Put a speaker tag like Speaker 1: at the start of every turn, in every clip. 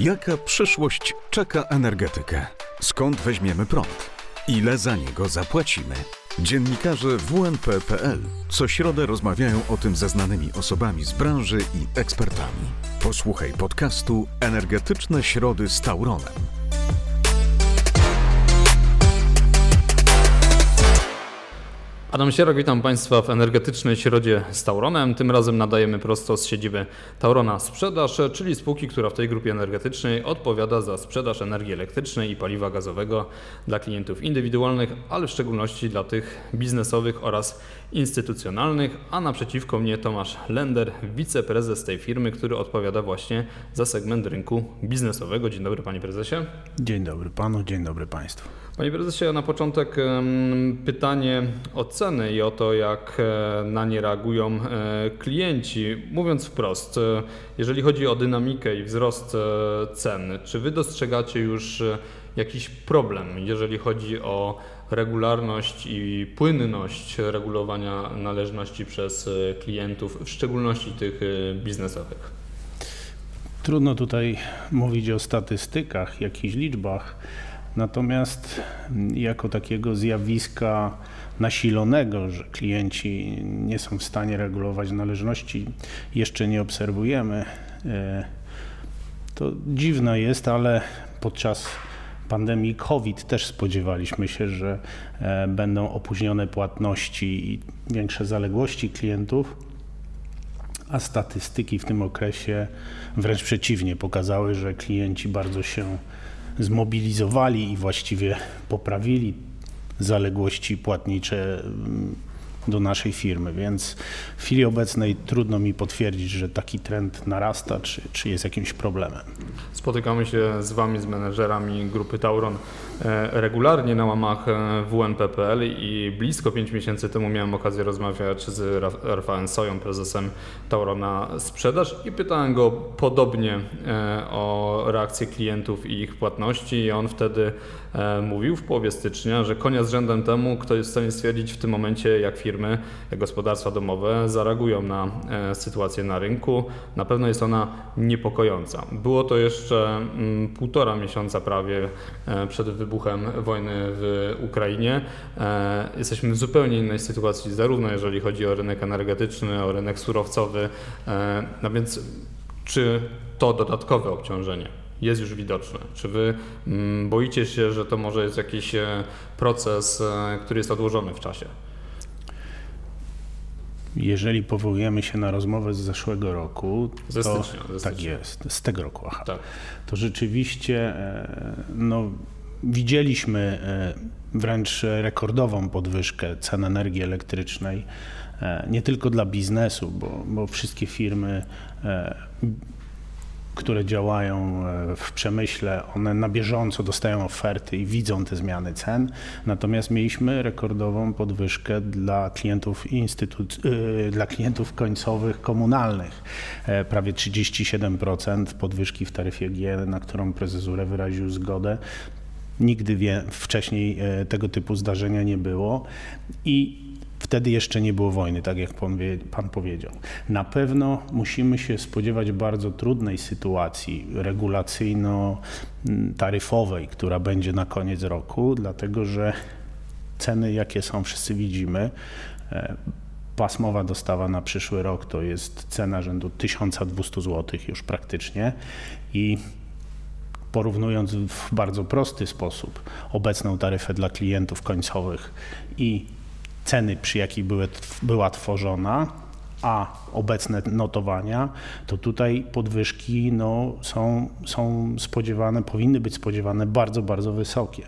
Speaker 1: Jaka przyszłość czeka energetykę? Skąd weźmiemy prąd? Ile za niego zapłacimy? Dziennikarze WNP.pl co środę rozmawiają o tym ze znanymi osobami z branży i ekspertami. Posłuchaj podcastu Energetyczne Środy z Tauronem.
Speaker 2: Adam Sierok, witam Państwa w energetycznej środzie z Tauronem. Tym razem nadajemy prosto z siedziby Taurona Sprzedaż, czyli spółki, która w tej grupie energetycznej odpowiada za sprzedaż energii elektrycznej i paliwa gazowego dla klientów indywidualnych, ale w szczególności dla tych biznesowych oraz instytucjonalnych. A naprzeciwko mnie Tomasz Lender, wiceprezes tej firmy, który odpowiada właśnie za segment rynku biznesowego. Dzień dobry Panie Prezesie.
Speaker 3: Dzień dobry Panu, dzień dobry Państwu.
Speaker 2: Panie prezesie, na początek pytanie o ceny i o to, jak e, na nie reagują e, klienci. Mówiąc wprost, e, jeżeli chodzi o dynamikę i wzrost cen, czy Wy dostrzegacie już jakiś problem, jeżeli chodzi o regularność i płynność regulowania należności przez klientów, w szczególności tych biznesowych?
Speaker 3: Trudno tutaj mówić o statystykach, jakichś liczbach. Natomiast jako takiego zjawiska nasilonego, że klienci nie są w stanie regulować należności, jeszcze nie obserwujemy. E, to dziwne jest, ale podczas pandemii COVID też spodziewaliśmy się, że e, będą opóźnione płatności i większe zaległości klientów, a statystyki w tym okresie wręcz przeciwnie pokazały, że klienci bardzo się zmobilizowali i właściwie poprawili zaległości płatnicze mm, do naszej firmy, więc w chwili obecnej trudno mi potwierdzić, że taki trend narasta, czy, czy jest jakimś problemem.
Speaker 2: Spotykamy się z Wami, z menedżerami grupy Tauron e, regularnie na łamach e, WNPPL i blisko 5 miesięcy temu miałem okazję rozmawiać z Rafałem Soją, prezesem Taurona Sprzedaż i pytałem go podobnie e, o reakcję klientów i ich płatności i on wtedy mówił w połowie stycznia, że konia z rzędem temu, kto jest w stanie stwierdzić w tym momencie, jak firmy, jak gospodarstwa domowe zareagują na sytuację na rynku. Na pewno jest ona niepokojąca. Było to jeszcze mm, półtora miesiąca prawie e, przed wybuchem wojny w Ukrainie. E, jesteśmy w zupełnie innej sytuacji, zarówno jeżeli chodzi o rynek energetyczny, o rynek surowcowy. E, no więc czy to dodatkowe obciążenie jest już widoczne? Czy wy mm, boicie się, że to może jest jakiś proces, który jest odłożony w czasie?
Speaker 3: Jeżeli powołujemy się na rozmowę z zeszłego roku,
Speaker 2: ze to, stycznia,
Speaker 3: ze tak jest, z tego roku, aha,
Speaker 2: tak.
Speaker 3: to rzeczywiście e, no, widzieliśmy e, wręcz rekordową podwyżkę cen energii elektrycznej, e, nie tylko dla biznesu, bo, bo wszystkie firmy które działają e, w przemyśle, one na bieżąco dostają oferty i widzą te zmiany cen. Natomiast mieliśmy rekordową podwyżkę dla klientów, instytut, e, dla klientów końcowych komunalnych. E, prawie 37% podwyżki w taryfie G, na którą prezes URE wyraził zgodę. Nigdy wie, wcześniej tego typu zdarzenia nie było. I Wtedy jeszcze nie było wojny, tak jak pan, pan powiedział. Na pewno musimy się spodziewać bardzo trudnej sytuacji regulacyjno-taryfowej, która będzie na koniec roku, dlatego że ceny, jakie są, wszyscy widzimy. E, pasmowa dostawa na przyszły rok to jest cena rzędu 1200 zł już praktycznie i porównując w bardzo prosty sposób obecną taryfę dla klientów końcowych i ceny, przy jakich były, była tworzona, a obecne notowania, to tutaj podwyżki no, są, są spodziewane, powinny być spodziewane bardzo, bardzo wysokie.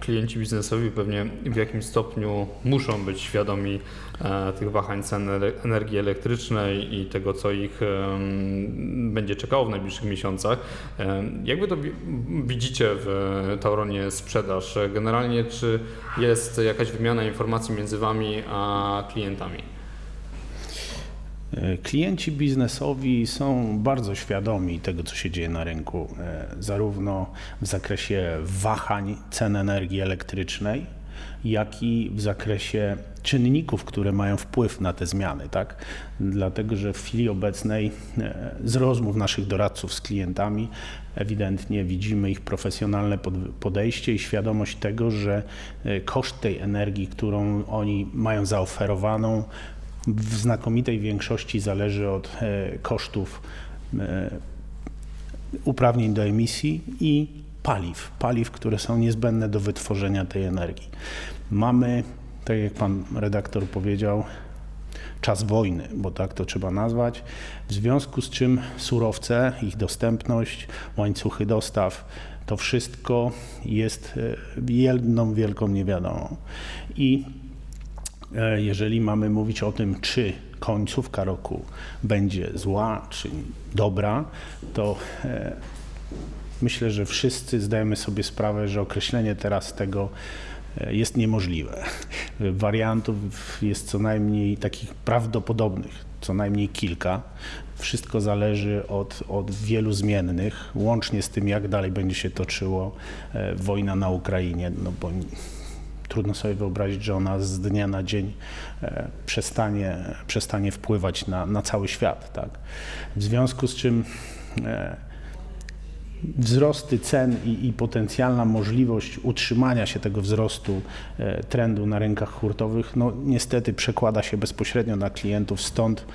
Speaker 2: Klienci biznesowi pewnie w jakimś stopniu muszą być świadomi e, tych wahań cen energii elektrycznej i tego, co ich będzie czekało w najbliższych miesiącach. E, jak wy to widzicie w Tauronie sprzedaż? Generalnie, czy jest jakaś wymiana informacji między Wami a klientami?
Speaker 3: E, klienci biznesowi są bardzo świadomi tego, co się dzieje na rynku, e, zarówno w zakresie wahań cen energii elektrycznej, jak i w zakresie czynników, które mają wpływ na te zmiany, tak? Dlatego, że w chwili obecnej e, z rozmów naszych doradców z klientami ewidentnie widzimy ich profesjonalne pod- podejście i świadomość tego, że koszt tej energii, którą oni mają zaoferowaną, w znakomitej większości zależy od e, kosztów e, uprawnień do emisji i paliw, paliw, które są niezbędne do wytworzenia tej energii. Mamy, tak jak pan redaktor powiedział, czas wojny, bo tak to trzeba nazwać, w związku z czym surowce, ich dostępność, łańcuchy dostaw, to wszystko jest e, jedną wielką niewiadomą. I jeżeli mamy mówić o tym, czy końcówka roku będzie zła, czy dobra, to e, myślę, że wszyscy zdajemy sobie sprawę, że określenie teraz tego e, jest niemożliwe. Wariantów jest co najmniej takich prawdopodobnych, co najmniej kilka. Wszystko zależy od, od wielu zmiennych, łącznie z tym, jak dalej będzie się toczyło e, wojna na Ukrainie, no bo trudno sobie wyobrazić, że ona z dnia na dzień e, przestanie, przestanie wpływać na, na cały świat. Tak? W związku z czym e, wzrosty cen i, i potencjalna możliwość utrzymania się tego wzrostu e, trendu na rynkach hurtowych, no niestety przekłada się bezpośrednio na klientów, stąd,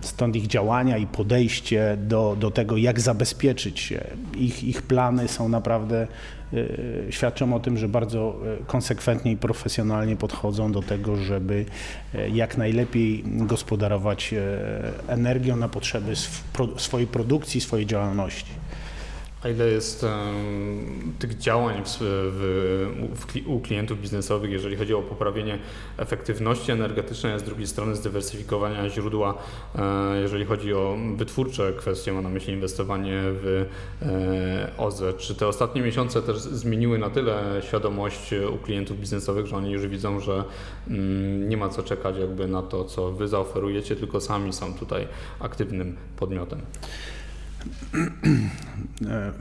Speaker 3: stąd ich działania i podejście do, do tego, jak zabezpieczyć się. Ich, ich plany są naprawdę, e, świadczą o tym, że bardzo e, konsekwentnie i profesjonalnie podchodzą do tego, żeby e, jak najlepiej gospodarować energią na potrzeby sw- swojej produkcji, swojej działalności.
Speaker 2: A ile jest em, tych działań w, w, u klientów biznesowych, jeżeli chodzi o poprawienie efektywności energetycznej, a z drugiej strony zdywersyfikowania źródła, e, jeżeli chodzi o wytwórcze kwestie, mam na myśli inwestowanie w e, OZE. Czy te ostatnie miesiące też zmieniły na tyle świadomość u klientów biznesowych, że oni już widzą, że mm, nie ma co czekać jakby na to, co wy zaoferujecie, tylko sami są tutaj aktywnym podmiotem?
Speaker 3: E,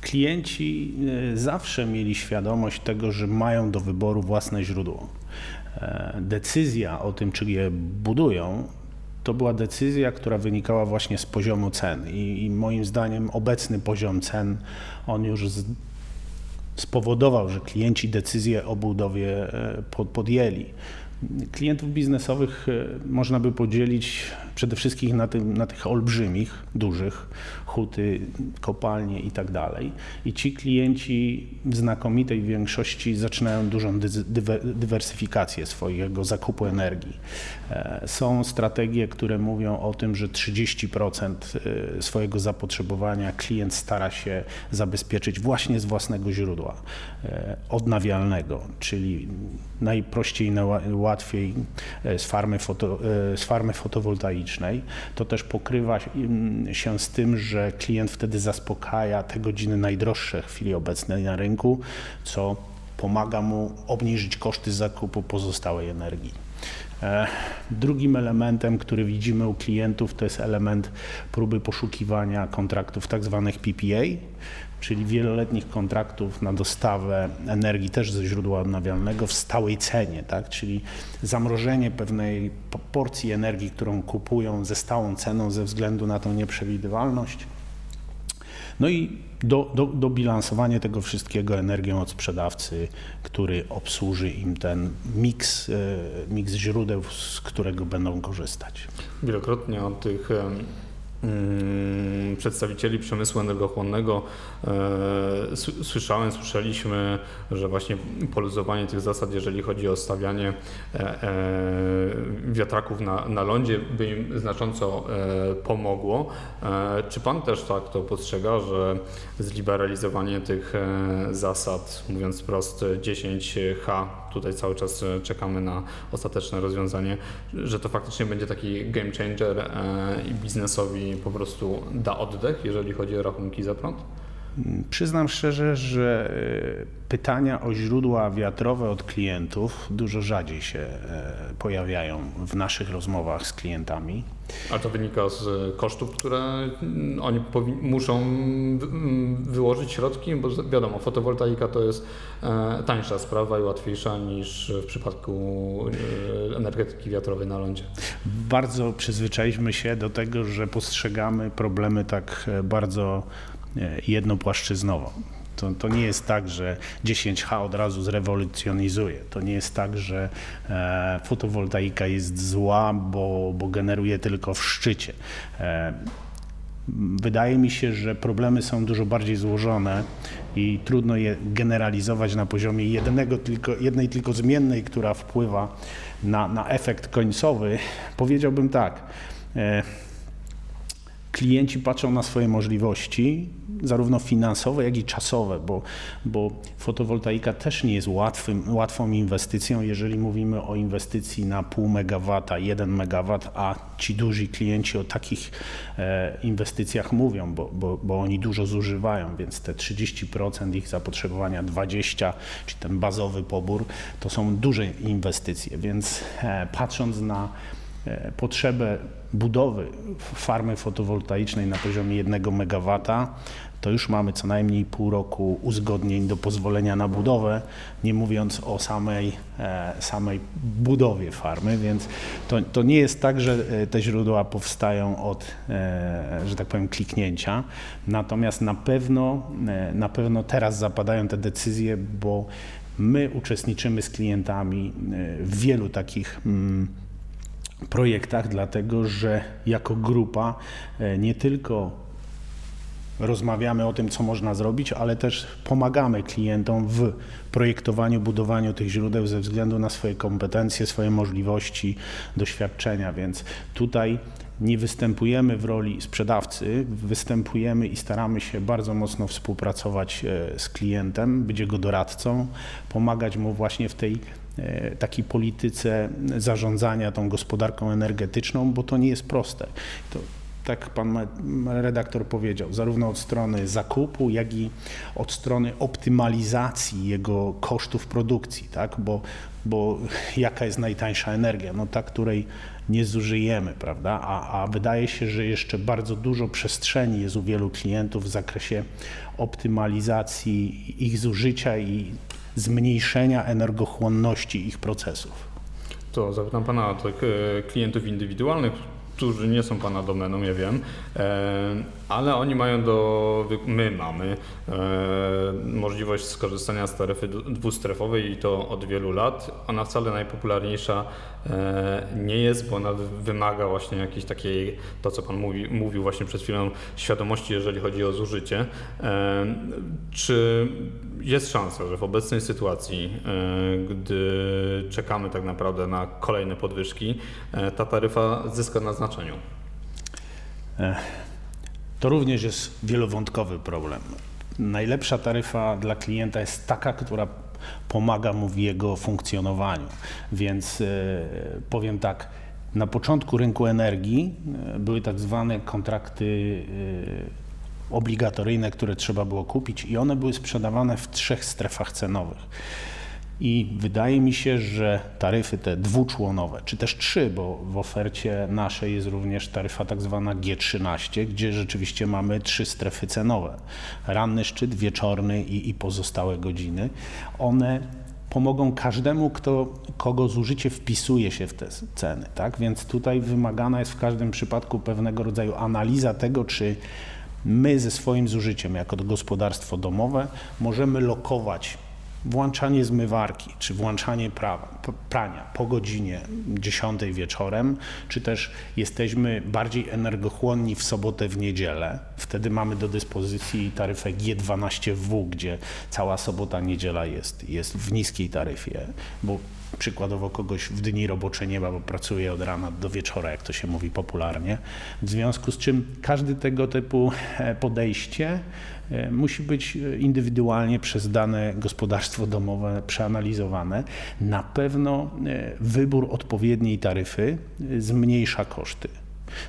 Speaker 3: Klienci e, zawsze mieli świadomość tego, że mają do wyboru własne źródło. E, Decyzja o tym, czy je budują, to była decyzja, która wynikała właśnie z poziomu cen. I, i moim zdaniem obecny poziom cen, on już z, spowodował, że klienci decyzję o budowie po- podjęli. Klientów biznesowych e, można by podzielić przede wszystkim na, tym, na tych olbrzymich, dużych, huty, kopalnie i tak dalej. I ci klienci w znakomitej większości zaczynają dużą dywersyfikację swojego zakupu energii. E, Są strategie, które mówią o tym, że 30% e, swojego zapotrzebowania klient stara się zabezpieczyć właśnie z własnego źródła odnawialnego, czyli najprościej, najłatwiej e, z farmy, foto, e, z farmy fotowoltaicznej. To też pokrywa mm, się z tym, że klient wtedy zaspokaja te godziny najdroższe w chwili obecnej na rynku, co pomaga mu obniżyć koszty zakupu pozostałej energii. E, Drugim elementem, który widzimy u klientów, to jest element próby poszukiwania kontraktów tak zwanych PPA, czyli wieloletnich kontraktów na dostawę energii też ze źródła odnawialnego w stałej cenie, tak? czyli zamrożenie pewnej po- porcji energii, którą kupują ze stałą ceną ze względu na tą nieprzewidywalność. No i do, do, dobilansowanie tego wszystkiego energią od sprzedawcy, który obsłuży im ten miks, e, miks źródeł, z którego będą korzystać.
Speaker 2: Wielokrotnie od tych przedstawicieli przemysłu energochłonnego e, słyszałem, słyszeliśmy, że właśnie poluzowanie tych zasad, jeżeli chodzi o stawianie e, e, wiatraków na, na lądzie, by im znacząco pomogło. Czy Pan też tak to postrzega, że zliberalizowanie tych zasad, mówiąc wprost 10H, tutaj cały czas e, czekamy na ostateczne rozwiązanie, że to faktycznie będzie taki game changer e, i biznesowi po prostu da oddech, jeżeli chodzi o rachunki za prąd?
Speaker 3: Przyznam szczerze, że e, pytania o źródła wiatrowe od klientów dużo rzadziej się e, pojawiają w naszych rozmowach z klientami.
Speaker 2: A to wynika z kosztów, które mm, oni muszą mm, wyłożyć środki, bo wiadomo, fotowoltaika to jest e, tańsza sprawa i łatwiejsza niż w przypadku energetyki wiatrowej na lądzie.
Speaker 3: Bardzo przyzwyczailiśmy się do tego, że postrzegamy problemy tak bardzo e, jednopłaszczyznowo. To, to nie jest tak, że 10H od razu zrewolucjonizuje. To nie jest tak, że e, fotowoltaika jest zła, bo, bo generuje tylko w szczycie. E, Wydaje mi się, że problemy są dużo bardziej złożone i trudno je generalizować na poziomie jednego tylko, jednej tylko zmiennej, która wpływa na, na efekt końcowy. Powiedziałbym tak. E, klienci patrzą na swoje możliwości, zarówno finansowe, jak i czasowe, bo, bo fotowoltaika też nie jest łatwym, łatwą inwestycją, jeżeli mówimy o inwestycji na pół megawata, 1 megawat, a ci duzi klienci o takich e, inwestycjach mówią, bo, bo, bo oni dużo zużywają, więc te 30% ich zapotrzebowania, 20%, czy ten bazowy pobór, to są duże inwestycje, więc e, patrząc na potrzebę budowy farmy fotowoltaicznej na poziomie 1 MW, to już mamy co najmniej pół roku uzgodnień do pozwolenia na budowę, nie mówiąc o samej, e, samej budowie farmy, więc to, to nie jest tak, że e, te źródła powstają od, e, że tak powiem, kliknięcia. Natomiast na pewno, e, na pewno teraz zapadają te decyzje, bo my uczestniczymy z klientami e, w wielu takich mm, projektach, dlatego że jako grupa e, nie tylko rozmawiamy o tym, co można zrobić, ale też pomagamy klientom w projektowaniu, budowaniu tych źródeł ze względu na swoje kompetencje, swoje możliwości, doświadczenia, więc tutaj nie występujemy w roli sprzedawcy, występujemy i staramy się bardzo mocno współpracować e, z klientem, być jego doradcą, pomagać mu właśnie w tej takiej polityce zarządzania tą gospodarką energetyczną, bo to nie jest proste. To, tak pan redaktor powiedział, zarówno od strony zakupu, jak i od strony optymalizacji jego kosztów produkcji, tak? bo, bo jaka jest najtańsza energia? No ta, której nie zużyjemy, prawda? A, a wydaje się, że jeszcze bardzo dużo przestrzeni jest u wielu klientów w zakresie optymalizacji ich zużycia i zmniejszenia energochłonności ich procesów.
Speaker 2: To zapytam Pana o e, klientów indywidualnych, którzy nie są Pana domeną, ja wiem, e, ale oni mają do, my mamy e, możliwość skorzystania z taryfy dwustrefowej i to od wielu lat. Ona wcale najpopularniejsza e, nie jest, bo ona wy- wymaga właśnie jakiejś takiej, to co Pan mówi, mówił właśnie przed chwilą, świadomości, jeżeli chodzi o zużycie. E, Czy jest szansa, że w obecnej sytuacji, e, gdy czekamy tak naprawdę na kolejne podwyżki, e, ta taryfa zyska na znaczeniu?
Speaker 3: To również jest wielowątkowy problem. Najlepsza taryfa dla klienta jest taka, która pomaga mu w jego funkcjonowaniu. Więc e, powiem tak, na początku rynku energii e, były tak zwane kontrakty e, obligatoryjne, które trzeba było kupić i one były sprzedawane w trzech strefach cenowych. I wydaje mi się, że taryfy te dwuczłonowe, czy też trzy, bo w ofercie naszej jest również taryfa tak zwana G13, gdzie rzeczywiście mamy trzy strefy cenowe. Ranny szczyt, wieczorny i, i pozostałe godziny. One pomogą każdemu, kto, kogo zużycie wpisuje się w te ceny. Tak? Więc tutaj wymagana jest w każdym przypadku pewnego rodzaju analiza tego, czy my ze swoim zużyciem jako gospodarstwo domowe możemy lokować włączanie zmywarki, czy włączanie prawa, prania po godzinie 10 wieczorem, czy też jesteśmy bardziej energochłonni w sobotę, w niedzielę. Wtedy mamy do dyspozycji taryfę G12W, gdzie cała sobota, niedziela jest, jest w niskiej taryfie, bo przykładowo kogoś w dni robocze nie ma, bo pracuje od rana do wieczora, jak to się mówi popularnie. W związku z czym każdy tego typu e, podejście e, musi być e, indywidualnie przez dane gospodarstwo domowe przeanalizowane. Na pewno wybór odpowiedniej taryfy zmniejsza koszty.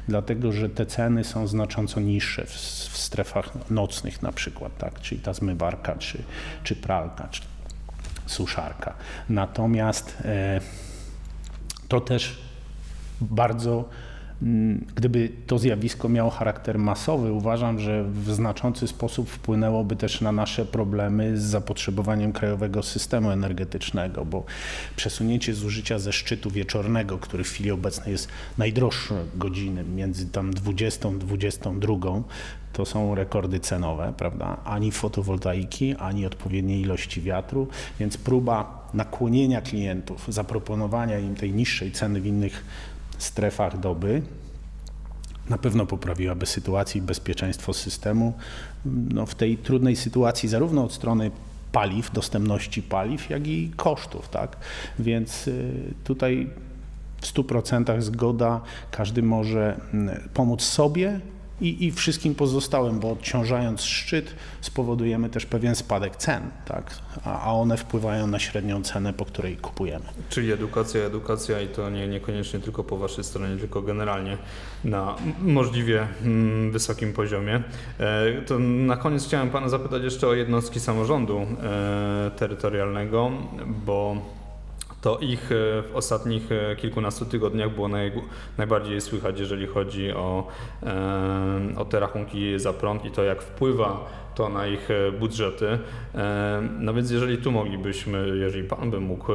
Speaker 3: dlatego że te ceny są znacząco niższe w, w strefach nocnych na przykład, tak? czyli ta zmywarka, czy, czy pralka, czy suszarka. Natomiast e, to też bardzo gdyby to zjawisko miało charakter masowy, uważam, że w znaczący sposób wpłynęłoby też na nasze problemy z zapotrzebowaniem krajowego systemu energetycznego, bo przesunięcie zużycia ze szczytu wieczornego, który w chwili obecnej jest najdroższy godziny, między tam 20 a 22, to są rekordy cenowe, prawda? Ani fotowoltaiki, ani odpowiedniej ilości wiatru, więc próba nakłonienia klientów, zaproponowania im tej niższej ceny w innych strefach doby na pewno poprawiłaby sytuację i bezpieczeństwo systemu no, w tej trudnej sytuacji, zarówno od strony paliw, dostępności paliw, jak i kosztów. Tak? Więc y, tutaj w 100% zgoda, każdy może mm, pomóc sobie i, i wszystkim pozostałym, bo odciążając szczyt spowodujemy też pewien spadek cen, tak? a, a one wpływają na średnią cenę, po której kupujemy.
Speaker 2: Czyli edukacja, edukacja i to nie, niekoniecznie tylko po Waszej stronie, tylko generalnie na możliwie mm, wysokim poziomie. E, to na koniec chciałem Pana zapytać jeszcze o jednostki samorządu e, terytorialnego, bo to ich e, w ostatnich e, kilkunastu tygodniach było naj, najbardziej słychać, jeżeli chodzi o, e, o te rachunki za prąd i to, jak wpływa to na ich budżety. No więc jeżeli tu moglibyśmy, jeżeli Pan by mógł,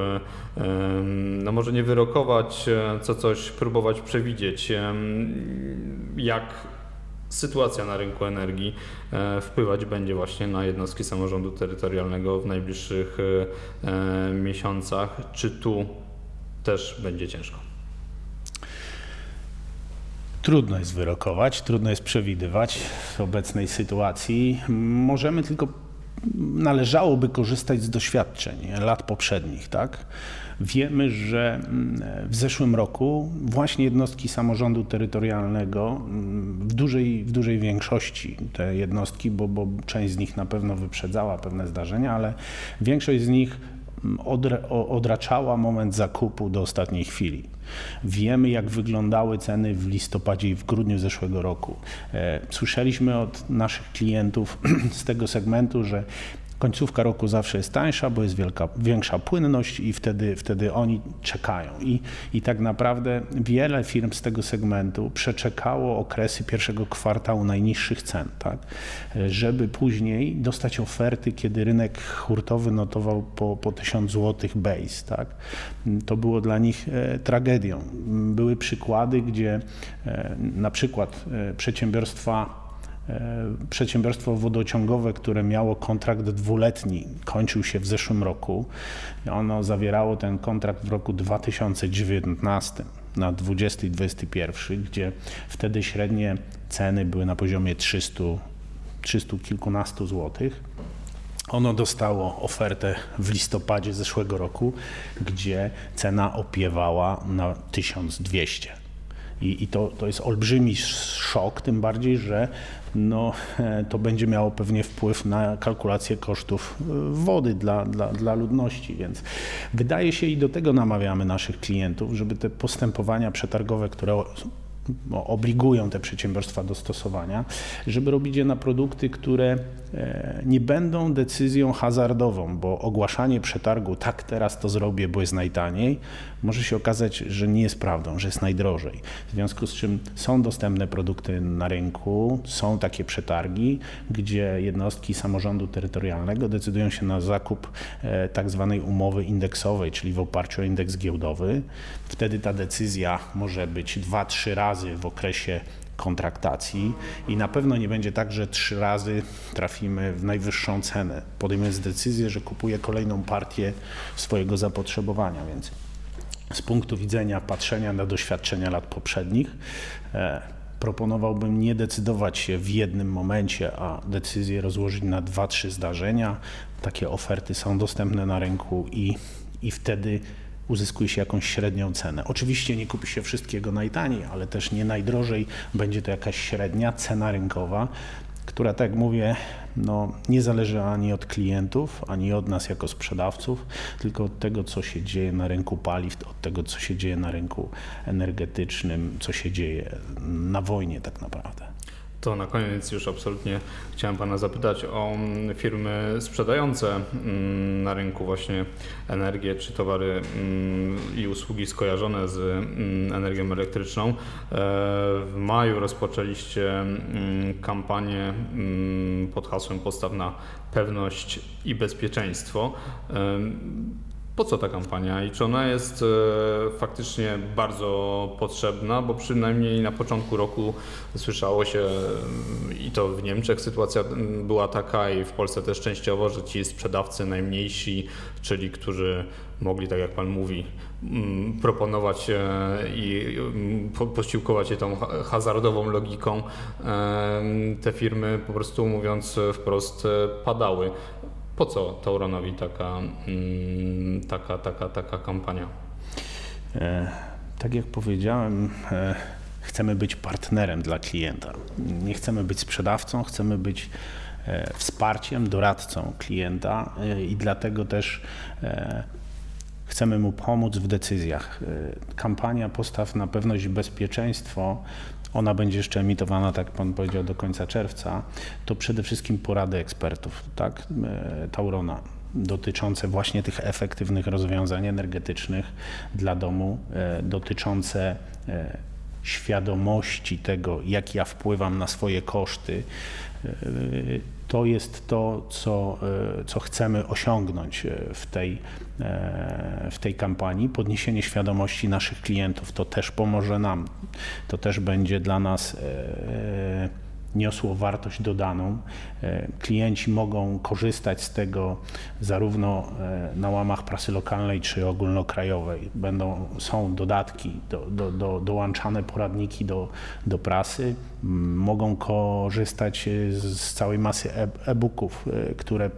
Speaker 2: no może nie wyrokować, co coś próbować przewidzieć, jak sytuacja na rynku energii e, wpływać będzie właśnie na jednostki samorządu terytorialnego w najbliższych e, e, miesiącach. Czy tu też będzie ciężko?
Speaker 3: Trudno jest wyrokować, trudno jest przewidywać w obecnej sytuacji. Możemy tylko, należałoby korzystać z doświadczeń lat poprzednich, tak? Wiemy, że mm, w zeszłym roku właśnie jednostki samorządu terytorialnego mm, w dużej, w dużej większości te jednostki, bo, bo część z nich na pewno wyprzedzała pewne zdarzenia, ale większość z nich odraczała moment zakupu do ostatniej chwili. Wiemy, jak wyglądały ceny w listopadzie i w grudniu zeszłego roku. E, słyszeliśmy od naszych klientów z tego segmentu, że Końcówka roku zawsze jest tańsza, bo jest wielka, większa płynność i wtedy, wtedy oni czekają. I, I tak naprawdę wiele firm z tego segmentu przeczekało okresy pierwszego kwartału najniższych cen, tak? żeby później dostać oferty, kiedy rynek hurtowy notował po, po 1000 zł base. Tak? To było dla nich e, tragedią. Były przykłady, gdzie e, na przykład e, przedsiębiorstwa przedsiębiorstwo wodociągowe, które miało kontrakt dwuletni, kończył się w zeszłym roku. Ono zawierało ten kontrakt w roku 2019 na 20 i 21, gdzie wtedy średnie ceny były na poziomie 300, 300 kilkunastu złotych. Ono dostało ofertę w listopadzie zeszłego roku, gdzie cena opiewała na 1200. I, i to, to jest olbrzymi szok, tym bardziej, że no, to będzie miało pewnie wpływ na kalkulację kosztów e, wody dla, dla, dla ludności, więc wydaje się i do tego namawiamy naszych klientów, żeby te postępowania przetargowe, które obligują te przedsiębiorstwa do stosowania, żeby robić je na produkty, które e, nie będą decyzją hazardową, bo ogłaszanie przetargu, tak teraz to zrobię, bo jest najtaniej, może się okazać, że nie jest prawdą, że jest najdrożej. W związku z czym są dostępne produkty na rynku, są takie przetargi, gdzie jednostki samorządu terytorialnego decydują się na zakup e, tak zwanej umowy indeksowej, czyli w oparciu o indeks giełdowy. Wtedy ta decyzja może być dwa, trzy razy w okresie kontraktacji i na pewno nie będzie tak, że trzy razy trafimy w najwyższą cenę. Podejmując decyzję, że kupuje kolejną partię swojego zapotrzebowania, więc z punktu widzenia patrzenia na doświadczenia lat poprzednich, e, proponowałbym nie decydować się w jednym momencie, a decyzję rozłożyć na dwa, trzy zdarzenia. Takie oferty są dostępne na rynku i, i wtedy uzyskuje się jakąś średnią cenę. Oczywiście nie kupi się wszystkiego najtaniej, ale też nie najdrożej. Będzie to jakaś średnia cena rynkowa, która, tak jak mówię, no, nie zależy ani od klientów, ani od nas jako sprzedawców, tylko od tego, co się dzieje na rynku paliw, od tego, co się dzieje na rynku energetycznym, co się dzieje na wojnie tak naprawdę.
Speaker 2: To na koniec już absolutnie chciałem Pana zapytać o mm, firmy sprzedające mm, na rynku właśnie energię czy towary mm, i usługi skojarzone z energią elektryczną. E, w maju rozpoczęliście kampanię pod hasłem Postaw na pewność i bezpieczeństwo. Po co ta kampania i czy ona jest e, faktycznie bardzo potrzebna? Bo przynajmniej na początku roku słyszało się i to w Niemczech sytuacja była taka i w Polsce też częściowo, że ci sprzedawcy najmniejsi, czyli którzy mogli, tak jak Pan mówi, proponować e, i posiłkować się tą hazardową logiką, te firmy po prostu mówiąc wprost padały. Po co Tauronowi taka, mm, taka, taka, taka kampania?
Speaker 3: E, tak jak powiedziałem, e, chcemy być partnerem dla klienta. Nie chcemy być sprzedawcą, chcemy być e, wsparciem, doradcą klienta i dlatego też chcemy mu pomóc w decyzjach. Kampania Postaw na pewność i bezpieczeństwo ona będzie jeszcze emitowana, tak Pan powiedział, do końca czerwca, to przede wszystkim porady ekspertów, tak, e, Taurona dotyczące właśnie tych efektywnych rozwiązań energetycznych dla domu, e, dotyczące e, świadomości tego, jak ja wpływam na swoje koszty, to jest to, co, co chcemy osiągnąć w tej, w tej kampanii. Podniesienie świadomości naszych klientów to też pomoże nam, to też będzie dla nas niosło wartość dodaną. E, klienci mogą korzystać z tego zarówno e, na łamach prasy lokalnej czy ogólnokrajowej. Będą, są dodatki, do, do, do, dołączane poradniki do, do prasy. Mogą korzystać z całej masy e-booków, które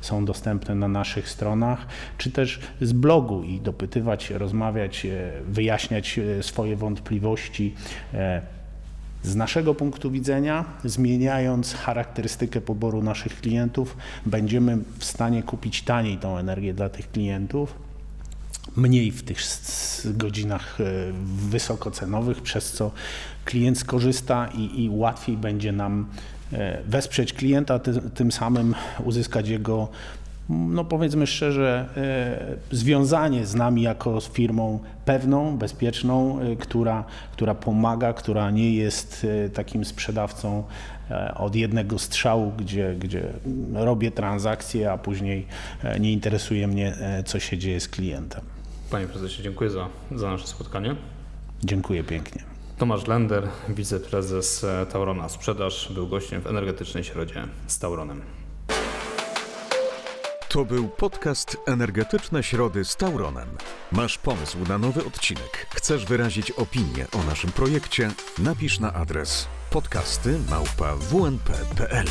Speaker 3: są dostępne na naszych stronach, czy też z blogu i dopytywać, rozmawiać, wyjaśniać swoje wątpliwości z naszego punktu widzenia, zmieniając charakterystykę poboru naszych klientów, będziemy w stanie kupić taniej tą energię dla tych klientów, mniej w tych godzinach e, wysokocenowych, przez co klient skorzysta i, i łatwiej będzie nam e, wesprzeć klienta, ty, tym samym uzyskać jego no powiedzmy szczerze, e, związanie z nami jako z firmą pewną, bezpieczną, e, która, która pomaga, która nie jest e, takim sprzedawcą od jednego strzału, gdzie, gdzie robię transakcje, a później nie interesuje mnie, co się dzieje z klientem.
Speaker 2: Panie prezesie, dziękuję za, za nasze spotkanie.
Speaker 3: Dziękuję pięknie.
Speaker 2: Tomasz Lender, wiceprezes Taurona Sprzedaż, był gościem w energetycznej środzie z Tauronem.
Speaker 1: To był podcast Energetyczne Środy z Tauronem. Masz pomysł na nowy odcinek? Chcesz wyrazić opinię o naszym projekcie? Napisz na adres podcasty małpa wnp.pl